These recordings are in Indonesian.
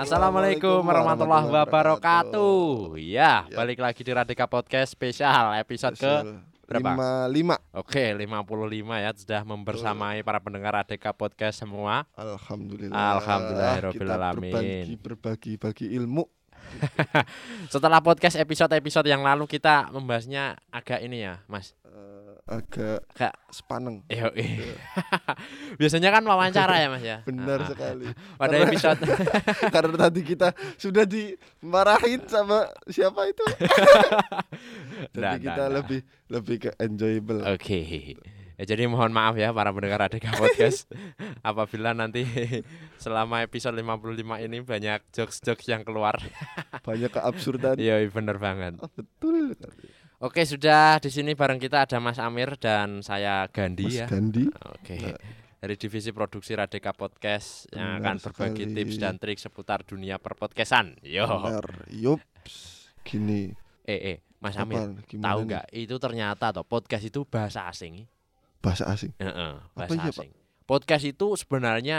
Assalamualaikum warahmatullahi wabarakatuh. Ya, Ya. balik lagi di Radika Podcast spesial episode ke berapa? Lima, lima. Oke, 55 ya sudah membersamai para pendengar Radika Podcast semua. Alhamdulillah. Alhamdulillahirabbil Kita berbagi, berbagi, bagi ilmu. Setelah podcast episode-episode yang lalu kita membahasnya agak ini ya, Mas. Eh, agak Agak sepaneng. Yo, Biasanya kan wawancara ya, Mas ya. Benar Ah, sekali. Pada Karena- episode Karena tadi kita sudah dimarahin sama siapa itu. Jadi Nggak, kita nggak, nggak. lebih lebih ke enjoyable. Oke. Ya, jadi mohon maaf ya para pendengar Adeka Podcast apabila nanti selama episode 55 ini banyak jokes-jokes yang keluar. Banyak keabsurdan. Iya, bener banget. Oh, betul. Oke, sudah di sini bareng kita ada Mas Amir dan saya Gandhi Mas ya. Gandhi. Oke. Dari divisi produksi Radika Podcast yang akan Benar berbagi sekali. tips dan trik seputar dunia perpodcastan. Yo. Benar. Yups. Gini. Eh, eh, Mas Amir, tahu nggak itu ternyata toh podcast itu bahasa asing. Bahasa asing. Heeh, Apa bahasa iya, Pak? asing. Podcast itu sebenarnya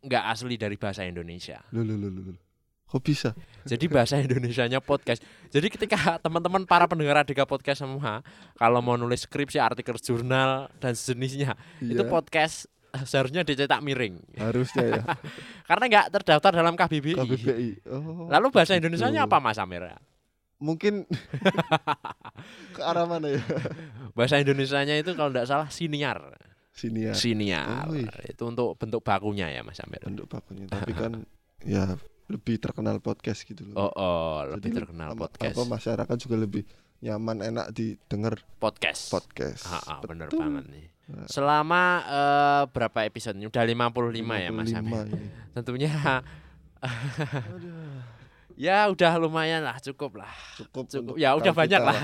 nggak asli dari bahasa Indonesia. Loh, loh, loh. Kok bisa? Jadi bahasa Indonesianya podcast. Jadi ketika teman-teman para pendengar Adika Podcast semua kalau mau nulis skripsi, artikel jurnal dan sejenisnya, itu Iya, podcast seharusnya dicetak miring. harusnya ya. Karena nggak terdaftar dalam KBBI. KBBI. Oh. Lalu bahasa. Indonesianya apa Mas Amir? Mungkin ke arah mana ya? Bahasa Indonesianya itu kalau nggak salah siniar. Sini ya. Siniar. Oh, iya. Itu untuk bentuk bakunya ya Mas Amir. Bentuk bakunya. Tapi kan ya lebih terkenal podcast gitu loh. Oh, oh lebih Jadi terkenal ama- podcast. Apa masyarakat juga lebih nyaman enak didengar Podcast. podcast. Ah, ah, bener Betul. banget nih. Selama eh, berapa episode? Udah 55 ya Mas Amir. 55 ini. Tentunya ya udah lumayan lah, cukup lah. Cukup, Cukup. Ya udah banyak kita lah.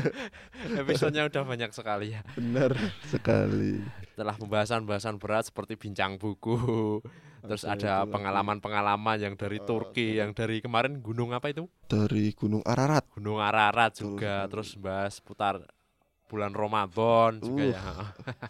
Episodenya udah banyak sekali ya. Benar sekali. Setelah pembahasan-pembahasan berat seperti bincang buku, terus ada pengalaman-pengalaman yang dari Turki, yang dari kemarin gunung apa itu? Dari Gunung Ararat. Gunung Ararat juga, sekali. terus bahas putar bulan Ramadan juga Uh. ya.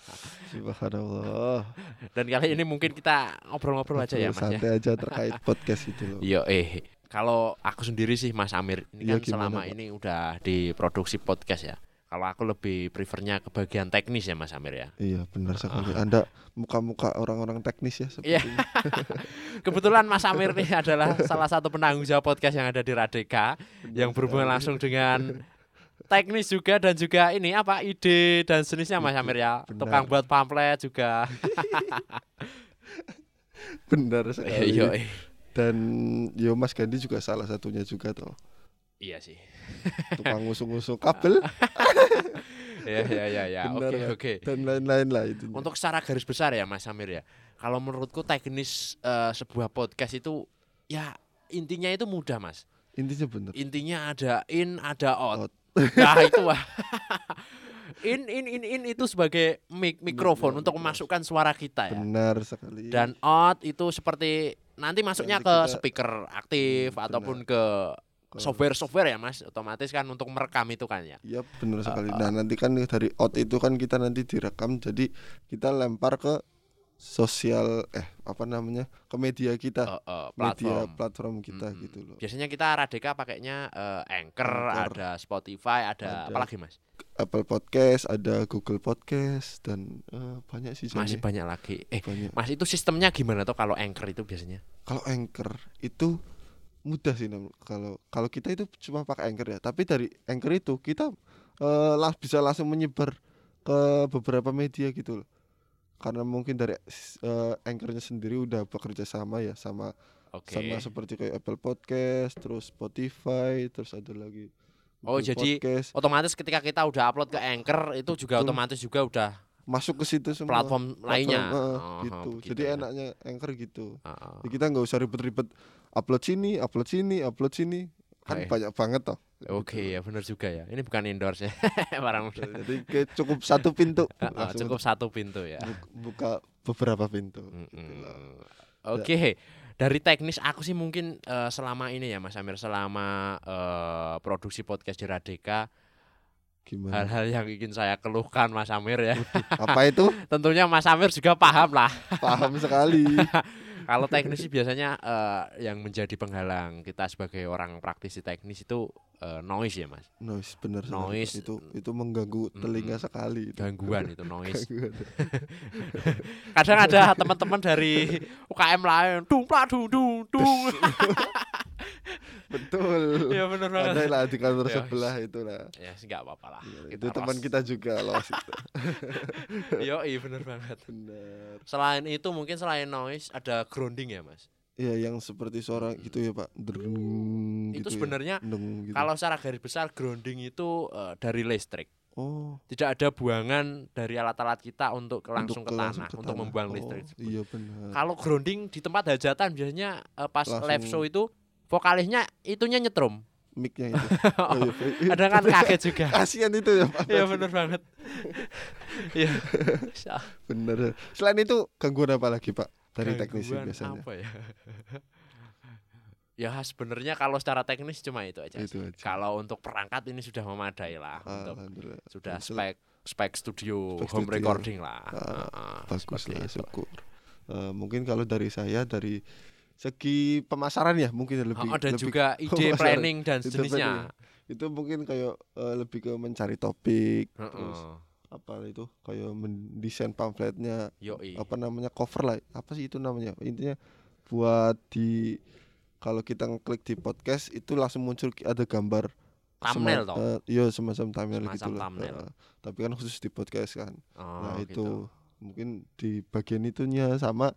Subhanallah. Dan kali ini mungkin kita ngobrol-ngobrol aja ya Mas ya. Santai aja terkait podcast itu loh. Iya eh kalau aku sendiri sih Mas Amir ini Iya, kan gimana, selama Pak? ini udah diproduksi podcast ya. Kalau aku lebih prefernya ke bagian teknis ya Mas Amir ya. Iya benar sekali. Anda muka-muka orang-orang teknis ya Iya. Kebetulan Mas Amir nih adalah salah satu penanggung jawab podcast yang ada di Radeka yang berhubungan langsung dengan teknis juga dan juga ini apa ide dan sejenisnya Mas Amir ya. benar. Tukang buat pamflet juga. Benar sekali. Iya. Dan yo Mas Gandhi juga salah satunya juga toh. Iya sih. Tukang ngusung-ngusung kabel Iya iya iya ya. Benar, Oke Pak. oke. dan lain-lain lah itu. Untuk secara garis besar ya Mas Amir ya. Kalau menurutku teknis eh, sebuah podcast itu ya intinya itu mudah Mas. intinya benar. Intinya ada in, ada out. Out. Nah itu wah. in, in, in, in itu sebagai mic, mikrofon Mic, untuk mic. memasukkan suara kita ya. Benar sekali. Dan out itu seperti nanti masuknya Nanti ke speaker aktif Hmm, ataupun ke software-software ya Mas. Otomatis kan untuk merekam itu kan ya. Iya benar sekali. Uh, Nah nanti kan dari out itu kan kita nanti direkam jadi kita lempar ke sosial eh apa namanya ke media kita Eh, eh, media platform. platform kita Mm-mm. gitu loh Biasanya kita Radeka pakainya eh, Anchor, Anchor. ada Spotify, ada, Ada. apa lagi Mas? Apple Podcast ada Google Podcast dan eh, banyak sih Masih Jani. banyak lagi. Eh, banyak Mas itu sistemnya gimana tuh kalau Anchor itu biasanya? kalau Anchor itu mudah sih kalau kalau kita itu cuma pakai Anchor ya tapi dari Anchor itu kita lah bisa langsung menyebar ke beberapa media gitu loh karena mungkin dari eh, Anchornya sendiri udah bekerja sama ya sama Oke. sama seperti kayak Apple Podcast terus Spotify terus ada lagi Oh, Google jadi Podcast. Otomatis ketika kita udah upload ke Anchor itu juga Betul. otomatis juga udah masuk ke situ semua platform, lainnya. eh, Oh, gitu begitu jadi ya. enaknya Anchor gitu Ah, ah. Jadi kita nggak usah ribet-ribet upload sini upload sini upload sini kan Oke. banyak banget toh Oke ya benar juga ya. Ini bukan endorse ya. Barang Gitu. jadi cukup satu pintu Ah, ah, cukup satu pintu ya. bu- buka beberapa pintu Mm-mm. gitu loh. Oke, dari teknis aku sih mungkin eh, selama ini ya Mas Amir selama eh, produksi podcast di Radeka gimana hal-hal yang ingin saya keluhkan Mas Amir ya. apa itu Tentunya Mas Amir juga paham lah. paham sekali Kalau teknisi biasanya eh, yang menjadi penghalang kita sebagai orang praktisi teknis itu eh, noise ya mas, Noise bener. Noise. itu itu mengganggu telinga Mm-mm. sekali itu. gangguan itu noise. Gangguan. Kadang ada teman-teman dari UKM lain, dung dung dung dung. Betul. Iya benar banget. Ada lah di kantor Ya, sebelah itulah. Ya nggak apa-apa lah. Kita itu teman kita juga loh itu. Yo, iya benar banget. Benar. Selain itu mungkin selain noise ada grounding ya mas. Iya yang seperti suara gitu ya Pak. Derung Itu gitu ya. sebenarnya Deng gitu. Kalau secara garis besar grounding itu eh, dari listrik. oh Tidak ada buangan dari alat-alat kita untuk langsung untuk ke langsung tanah ke untuk tanah. membuang Oh, listrik. Iya benar. Kalau grounding di tempat hajatan biasanya eh, pas Langsung- live show itu vokalisnya itunya nyetrum. Mic-nya itu. Oh, iya, iya. Kadang kan kaget juga. Kasihan itu ya Pak. Iya bener banget. Iya. Bener. Selain itu gangguan apa lagi Pak dari teknisi Gangguan biasanya? Apa ya? ya sebenarnya kalau secara teknis cuma itu aja. Itu aja. Kalau untuk perangkat ini sudah memadai lah untuk Alhamdulillah. sudah spek spek studio Spek home studio. recording lah. Ah, Heeh, Bagus lah, syukur. Eh, mungkin kalau dari saya dari segi pemasaran ya mungkin lebih Oh, dan lebih juga ide planning dan sejenisnya. itu mungkin kayak eh, lebih ke mencari topik Heeh. terus apa itu kayak mendesain pamfletnya Yoi. apa namanya cover lah apa sih itu namanya intinya buat di kalau kita ngeklik di podcast itu langsung muncul ada gambar Thumbnail toh? eh, iya semacam thumbnail Semacam gitu. Eh, tapi kan khusus di podcast kan Oh, nah gitu. itu mungkin di bagian itunya sama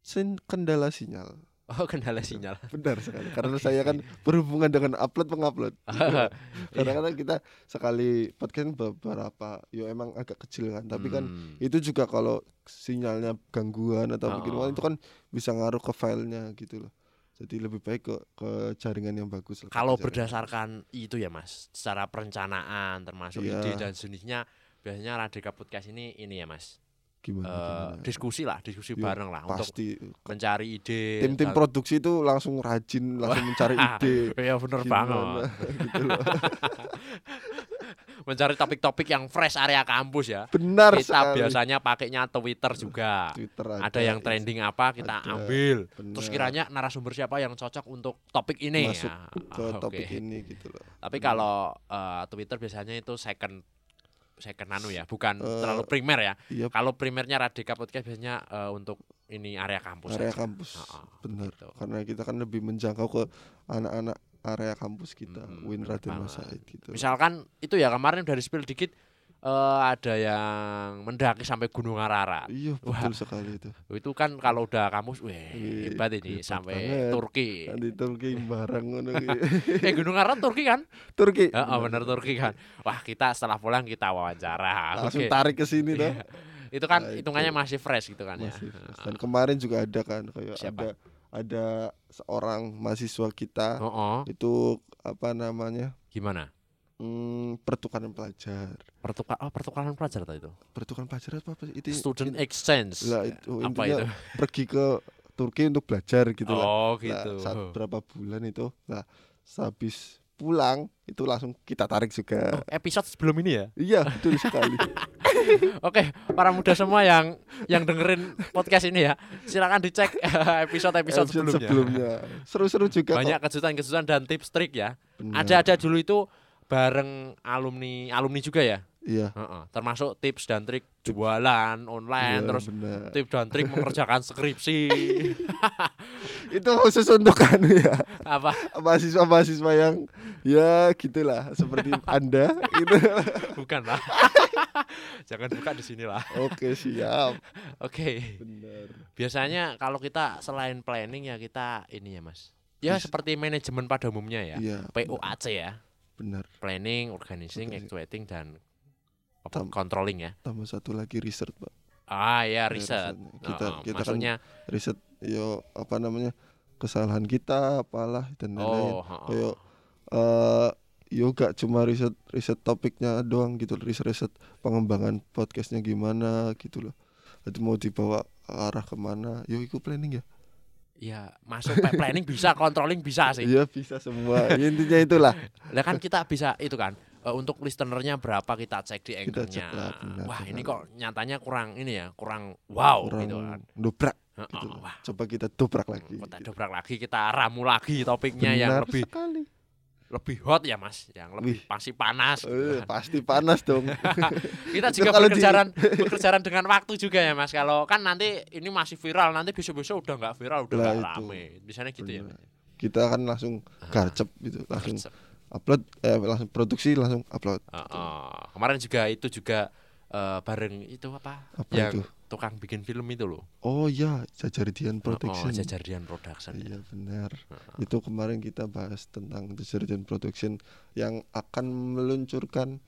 sin kendala sinyal Oh, kendala sinyal. benar sekali karena Oke. saya kan berhubungan dengan upload pengupload Iya. kadang-kadang kita sekali podcast kan beberapa yo emang agak kecil kan tapi kan Hmm. itu juga kalau sinyalnya gangguan atau Oh. itu kan bisa ngaruh ke filenya gitu loh jadi lebih baik ke ke jaringan yang bagus kalau berdasarkan itu ya Mas, secara perencanaan termasuk Iya. ide dan jenisnya biasanya Radika Podcast ini ini ya Mas. Gimana, eh, gimana? diskusi lah, diskusi Iya, bareng lah untuk pasti mencari ide. tim-tim dan- produksi itu langsung rajin langsung mencari ide Iya bener Gimana, banget. gitu loh. Mencari topik-topik yang fresh area kampus ya. benar kita sekali biasanya pakainya Twitter juga. Twitter Ada yang trending apa kita ada. ambil. Terus Benar. kiranya narasumber siapa yang cocok untuk topik ini masuk ya. ke Ah, topik oke. ini gitu loh Tapi Benar. kalau eh, Twitter biasanya itu second second anu ya, bukan Eh, terlalu primer ya. iya Kalau primernya Radika Podcast biasanya eh, untuk ini area kampus. area aja. kampus ah, benar gitu. karena kita kan lebih menjangkau ke anak-anak area kampus kita Mm, Winra dan. Masaid gitu Misalkan itu ya kemarin dari spill dikit eh, ada yang mendaki sampai Gunung Ararat. iya Wah. betul sekali itu Itu kan kalau udah kampus, weh hebat ini hebat sampai banget. Turki. kan di Turki bareng ngono eh Gunung Ararat Turki kan? Turki Heeh, bener Turki kan. Wah, kita setelah pulang kita wawancara. langsung Oke. tarik ke sini tuh Iya. Itu kan Nah, itu. hitungannya masih fresh gitu kan ya. masih fresh. dan kemarin juga ada kan kayak Siapa? ada ada seorang mahasiswa kita Oh, oh. itu apa namanya gimana? Hmm, pertukaran pelajar Pertukar oh, pertukaran pelajar tadi itu. pertukaran pelajar apa, apa itu Student in- exchange. lah, itu Apa itu? pergi ke Turki untuk belajar gitu lah Oh, Nah, gitu. saat berapa bulan itu nah habis pulang itu langsung kita tarik juga Episode sebelum ini ya. iya betul sekali Oke, para muda semua yang yang dengerin podcast ini ya, silakan dicek episode-episode sebelumnya. sebelumnya seru-seru juga Banyak kejutan-kejutan dan tips trik ya. kok. Benar. Ada ada dulu itu bareng alumni alumni juga ya. iya. Heeh, termasuk tips dan trik jualan online iya, terus benar. tips dan trik mengerjakan skripsi. Itu khusus untuk kan ya. Apa? Mahasiswa-mahasiswa yang ya gitulah seperti anda itu bukan lah. Jangan buka di sini lah. Oke siap. Oke. Benar biasanya kalau kita selain planning ya kita ini ya mas. Ya Bis- seperti manajemen pada umumnya ya. Iya. POAC ya benar. Planning organizing Organizing. actuating dan apa, Tam- controlling ya. Tambah satu lagi riset pak. Ah Ya, ya riset riset. kita Oh, kita kan maksudnya? riset yo apa namanya kesalahan kita apalah dan lain-lain. oh heeh. kayak eh yo gak cuma riset riset topiknya doang gitu riset riset pengembangan podcastnya gimana gitu loh. Jadi mau dibawa arah ke mana? Yo itu planning ya ya masuk planning bisa controlling bisa sih iya bisa semua Ya, intinya itulah Lah kan kita bisa itu kan eh, untuk listenernya berapa kita cek di anchornya. Wah benar. ini kok nyatanya kurang ini ya kurang wow kurang gitu kan. dobrak gitu. wah. Coba kita dobrak lagi. Kita gitu. dobrak lagi, kita ramu lagi topiknya yang Benar lebih sekali. Lebih hot ya mas, yang lebih Wih. pasti panas. Eh, kan. pasti panas dong. Kita juga kalau di- bekerjaan bekerjaan dengan waktu juga ya mas. Kalau kan nanti ini masih viral, nanti besok-besok udah nggak viral, udah nggak rame. Biasanya gitu ya. Benar. Mas? kita kan langsung garcep gitu, langsung Gercep. upload eh langsung produksi langsung upload. Heeh. Kemarin juga itu juga eh, bareng itu apa? Apa yang itu? Tukang bikin film itu loh. Oh iya, Jajaridian Oh, Production. Jajarian Production. ya. Iya benar. Itu kemarin kita bahas tentang Jajaridian Production yang akan meluncurkan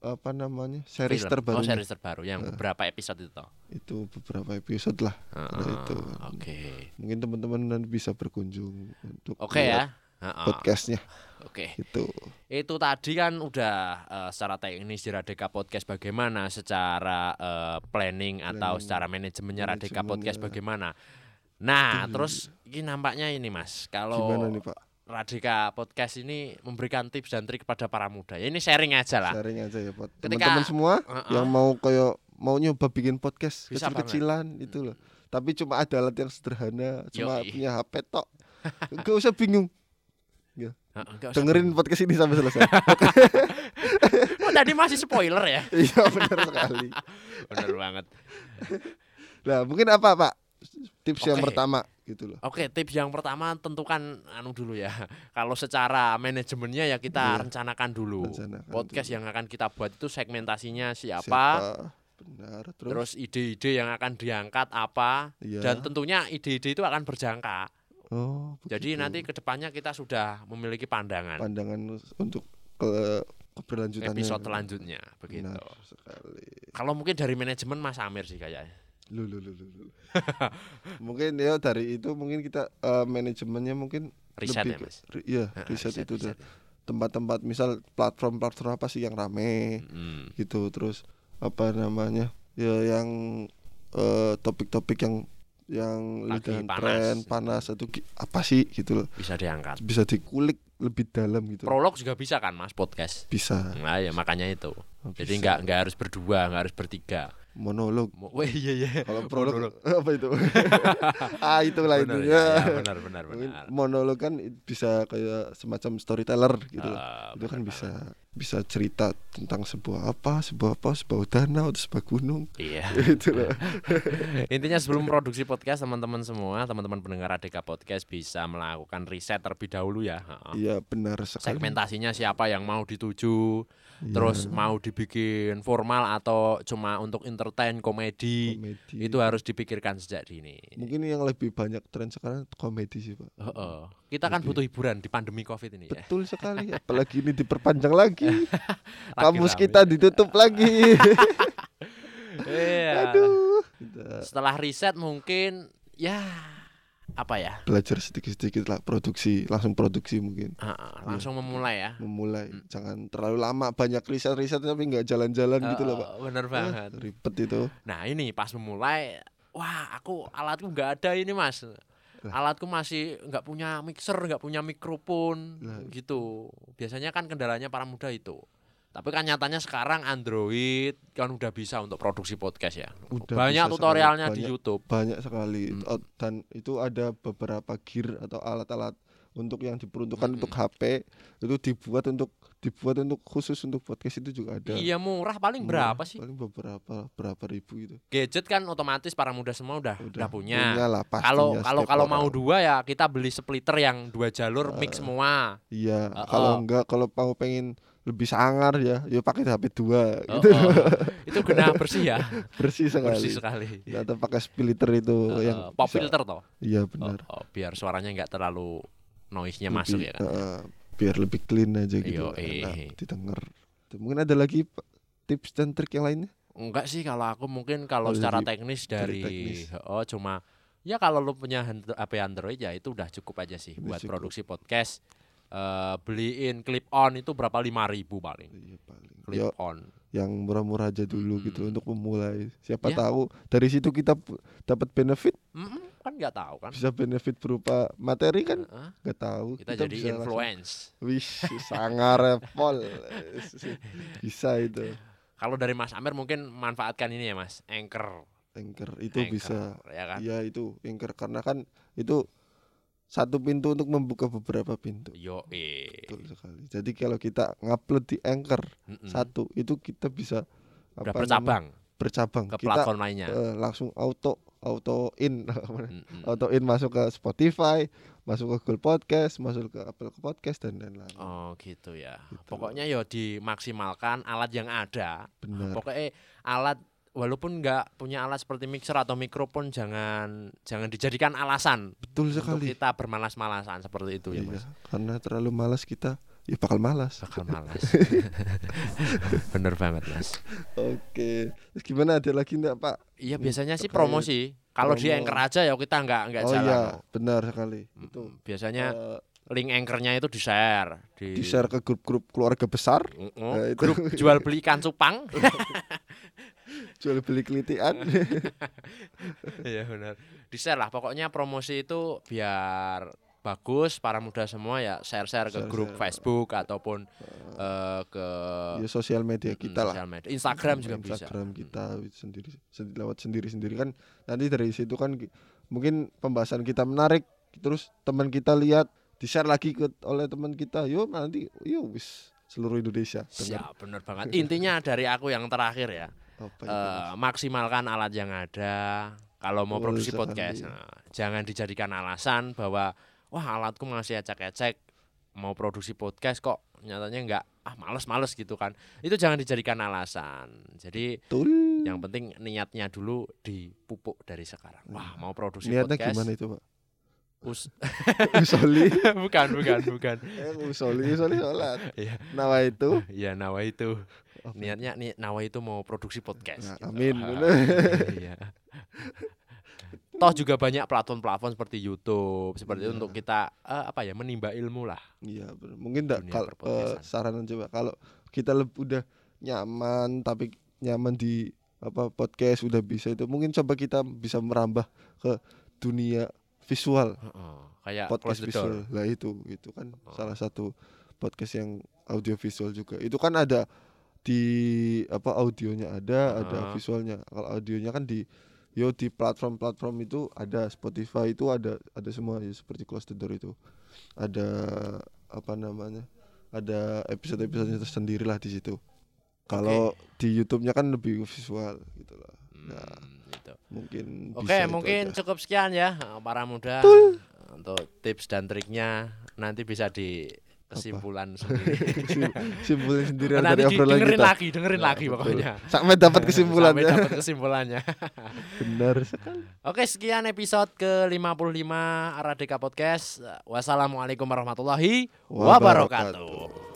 apa namanya series Film. terbaru Oh, series terbaru yang beberapa episode itu toh. itu beberapa episode lah Heeh, itu Oke. mungkin teman-teman nanti bisa berkunjung untuk Oke lihat ya. Heeh, podcastnya Oke. itu Itu tadi kan udah eh, secara teknis di Radeka Podcast bagaimana, secara eh, planning atau Planning, secara manajemennya Radeka Podcast bagaimana. Nah, terus ini nampaknya ini Mas, kalau gimana nih pak Radika Podcast ini memberikan tips dan trik kepada para muda. Ya ini sharing aja lah. sharing aja ya pak teman-teman semua Heeh. yang mau kayak mau nyoba bikin podcast kecil-kecilan itu loh tapi cuma ada alat yang sederhana cuma Yoi. punya HP tok gak usah bingung Usah dengerin podcast ini sampai selesai Oh, tadi masih spoiler ya. iya benar sekali Bener banget. Nah, mungkin apa, Pak? Tips yang Oke. pertama gitu loh. Oke, tips yang pertama tentukan anu dulu ya. Kalau secara manajemennya ya kita Iya. rencanakan dulu. Rencanakan Podcast dulu. yang akan kita buat itu segmentasinya siapa, Benar. Terus, terus ide-ide yang akan diangkat apa, Iya. dan tentunya ide-ide itu akan berjangka. Oh, Jadi nanti ke depannya kita sudah memiliki pandangan pandangan untuk ke keberlanjutannya. episode selanjutnya begitu. Benar sekali. Kalau mungkin dari manajemen Mas Amir sih kayaknya. Lu, lu, lu, lu, mungkin ya dari itu mungkin kita eh, manajemennya mungkin Riset lebih ya, Mas? ri- Iya, Heeh, riset, itu riset. tempat-tempat misal platform-platform apa sih yang rame Hmm. gitu terus apa namanya ya yang eh, topik-topik yang yang Lagi lidah panas. tren panas gi- apa sih gitu loh Bisa diangkat. bisa dikulik lebih dalam gitu Prolog juga bisa kan Mas podcast. bisa Nah ya makanya itu. Oh, Jadi bisa. nggak nggak harus berdua, nggak harus bertiga. Monolog Mo- Wah iya iya. kalau Monolog. prolog apa itu ah itulah Benar, itu ya, benar benar benar. monolog kan bisa kayak semacam storyteller gitu. Ah, itu kan benar bisa bisa cerita tentang sebuah apa sebuah apa sebuah danau atau sebuah gunung Iya. itu loh Intinya sebelum produksi podcast teman-teman semua, teman-teman pendengar ADK Podcast bisa melakukan riset terlebih dahulu ya. Iya benar sekali Segmentasinya siapa yang mau dituju, Iya, terus mau dibikin formal atau cuma untuk entertain komedi, komedi. itu harus dipikirkan sejak dini. mungkin yang lebih banyak tren sekarang komedi sih pak Heeh. Kita kan Oke. butuh hiburan di pandemi Covid ini ya. betul sekali apalagi ini diperpanjang lagi Lagi kamus kita ditutup lagi Iya. aduh Setelah riset mungkin ya apa ya? belajar sedikit-sedikit lah produksi langsung produksi mungkin Heeh, langsung memulai ya. memulai Hmm. jangan terlalu lama banyak riset-riset tapi nggak jalan-jalan gitu loh pak Bener Eh, banget. ribet itu Nah ini pas memulai, wah aku alatku nggak ada ini mas. Alatku masih nggak punya mixer, nggak punya mikrofon, Lah. gitu. Biasanya kan kendalanya para muda itu. Tapi kan nyatanya sekarang Android kan udah bisa untuk produksi podcast ya. Udah Banyak tutorialnya sekali, di banyak- YouTube. banyak sekali Mm. Oh, dan itu ada beberapa gear atau alat-alat untuk yang diperuntukkan Mm-mm. untuk HP itu dibuat untuk dibuat untuk khusus untuk podcast itu juga ada Iya murah paling Murah, berapa sih? paling beberapa berapa ribu itu Gadget kan otomatis para muda semua udah udah, punya. lah pastinya Kalau kalau kalau mau dua ya kita beli splitter yang dua jalur mix semua. iya Uh-uh. kalau enggak kalau mau pengen lebih sangar ya ya pakai HP dua Oh, gitu oh. Itu kena bersih ya, bersih sekali bersih sekali. atau pakai splitter itu Uh, yang pop bisa- filter toh. iya Oh, benar oh, biar suaranya nggak terlalu noise-nya Lebih, masuk ya kan. uh, biar lebih clean aja gitu Yo, eh. enak didengar mungkin ada lagi tips dan trik yang lainnya Enggak sih kalau aku mungkin kalau Oh, secara teknis dari dari teknis. oh cuma ya kalau lu punya hand- HP Android ya itu udah cukup aja sih Udah buat cukup. produksi podcast. Eh, beliin clip on itu berapa? Lima ribu paling. Iya paling. Clip Yo, on. yang murah-murah aja dulu Mm-mm. gitu untuk memulai. Siapa Ya. tahu dari situ kita dapat benefit? Mm-mm, kan nggak tahu kan? Bisa benefit berupa materi kan? Nggak tahu. Kita, jadi bisa langsung- influence. Wih, sangar Pol. bisa itu. kalau dari Mas Amir mungkin manfaatkan ini ya Mas. Anchor. Anchor itu Anchor, bisa. ya kan? Iya itu Anchor. Karena kan itu satu pintu untuk membuka beberapa pintu. Yo betul sekali. Jadi kalau kita ngupload di Anchor satu itu kita bisa udah apa namanya, bercabang bercabang. Ke kita platform lainnya? eh, langsung auto auto in Mm-mm. auto in masuk ke Spotify masuk ke Google Podcast masuk ke Apple Podcast dan lain-lain. Oh gitu ya. Gitu. pokoknya yo dimaksimalkan alat yang ada. Benar. Pokoknya alat walaupun nggak punya alat seperti mixer atau mikrofon jangan jangan dijadikan alasan betul untuk sekali. kita bermalas-malasan seperti itu ya Iya, mas. karena terlalu malas kita ya bakal malas. Bakal malas. Bener banget mas. Oke terus gimana? Ada lagi enggak Pak? Iya biasanya sih promosi. Kalau di promo. anchor aja ya kita nggak nggak oh jalan iya benar sekali. Itu biasanya eh, link anchornya itu di share di, di share ke grup-grup keluarga besar. Mm-mm. Nah, itu. grup jual beli ikan cupang jual beli kelitian Iya benar. Di share lah pokoknya promosi itu biar bagus para muda semua ya share-share ke grup Share-share. Facebook ataupun eh, ke ya sosial media mm, kita lah sosial media. Instagram juga bisa. Instagram kita sendiri sendi- lewat sendiri-sendiri kan nanti dari situ kan ki- mungkin pembahasan kita menarik terus teman kita lihat di share lagi ke oleh teman kita yo nanti yo wis seluruh Indonesia dengar Siap, benar banget. Intinya dari aku yang terakhir ya, apa eh, maksimalkan alat yang ada. Kalau mau Betul produksi podcast, nah, jangan dijadikan alasan bahwa wah alatku masih ecek-ecek mau produksi podcast kok nyatanya enggak ah males-males gitu kan. Itu jangan dijadikan alasan. Jadi betul Yang penting niatnya dulu dipupuk dari sekarang. Wah, mau produksi niatnya podcast. gimana itu pak Us usoli bukan, bukan, bukan. eh, usoli usoli sholat Iya. nawa itu Iya, Nawa itu. Oke. Niatnya nih Nawa itu mau produksi podcast. Nah, gitu. amin. Iya. Toh juga banyak platform-platform seperti YouTube, seperti itu Iya. untuk kita eh, apa ya menimba ilmu lah. Iya mungkin enggak kalau eh, perpodcastan. saran coba kalau kita udah nyaman tapi nyaman di apa podcast udah bisa itu mungkin coba kita bisa merambah ke dunia visual Heeh, Kayak podcast visual lah itu itu kan Oh. salah satu podcast yang audio visual juga itu kan ada di apa audionya ada ada Heeh. visualnya. Kalau audionya kan di yo di platform-platform itu ada Spotify itu ada ada semua ya seperti Close the Door itu. Ada apa namanya ada episode-episodenya tersendiri lah di situ. Kalau di YouTube-nya kan lebih visual gitu lah Nah, Hmm, gitu. mungkin Oke, itu mungkin aja. cukup sekian ya eh, para muda. Untuk tips dan triknya nanti bisa di kesimpulan sendiri. Sim- simpulin sendirian nanti dari obrolan dengerin kita lagi, dengerin Ya, lagi betul. pokoknya. sampai dapat kesimpulannya Sampai dapat kesimpulannya. benar sekali Oke, sekian episode ke-55 Radika Podcast. Wassalamualaikum warahmatullahi wabarakatuh.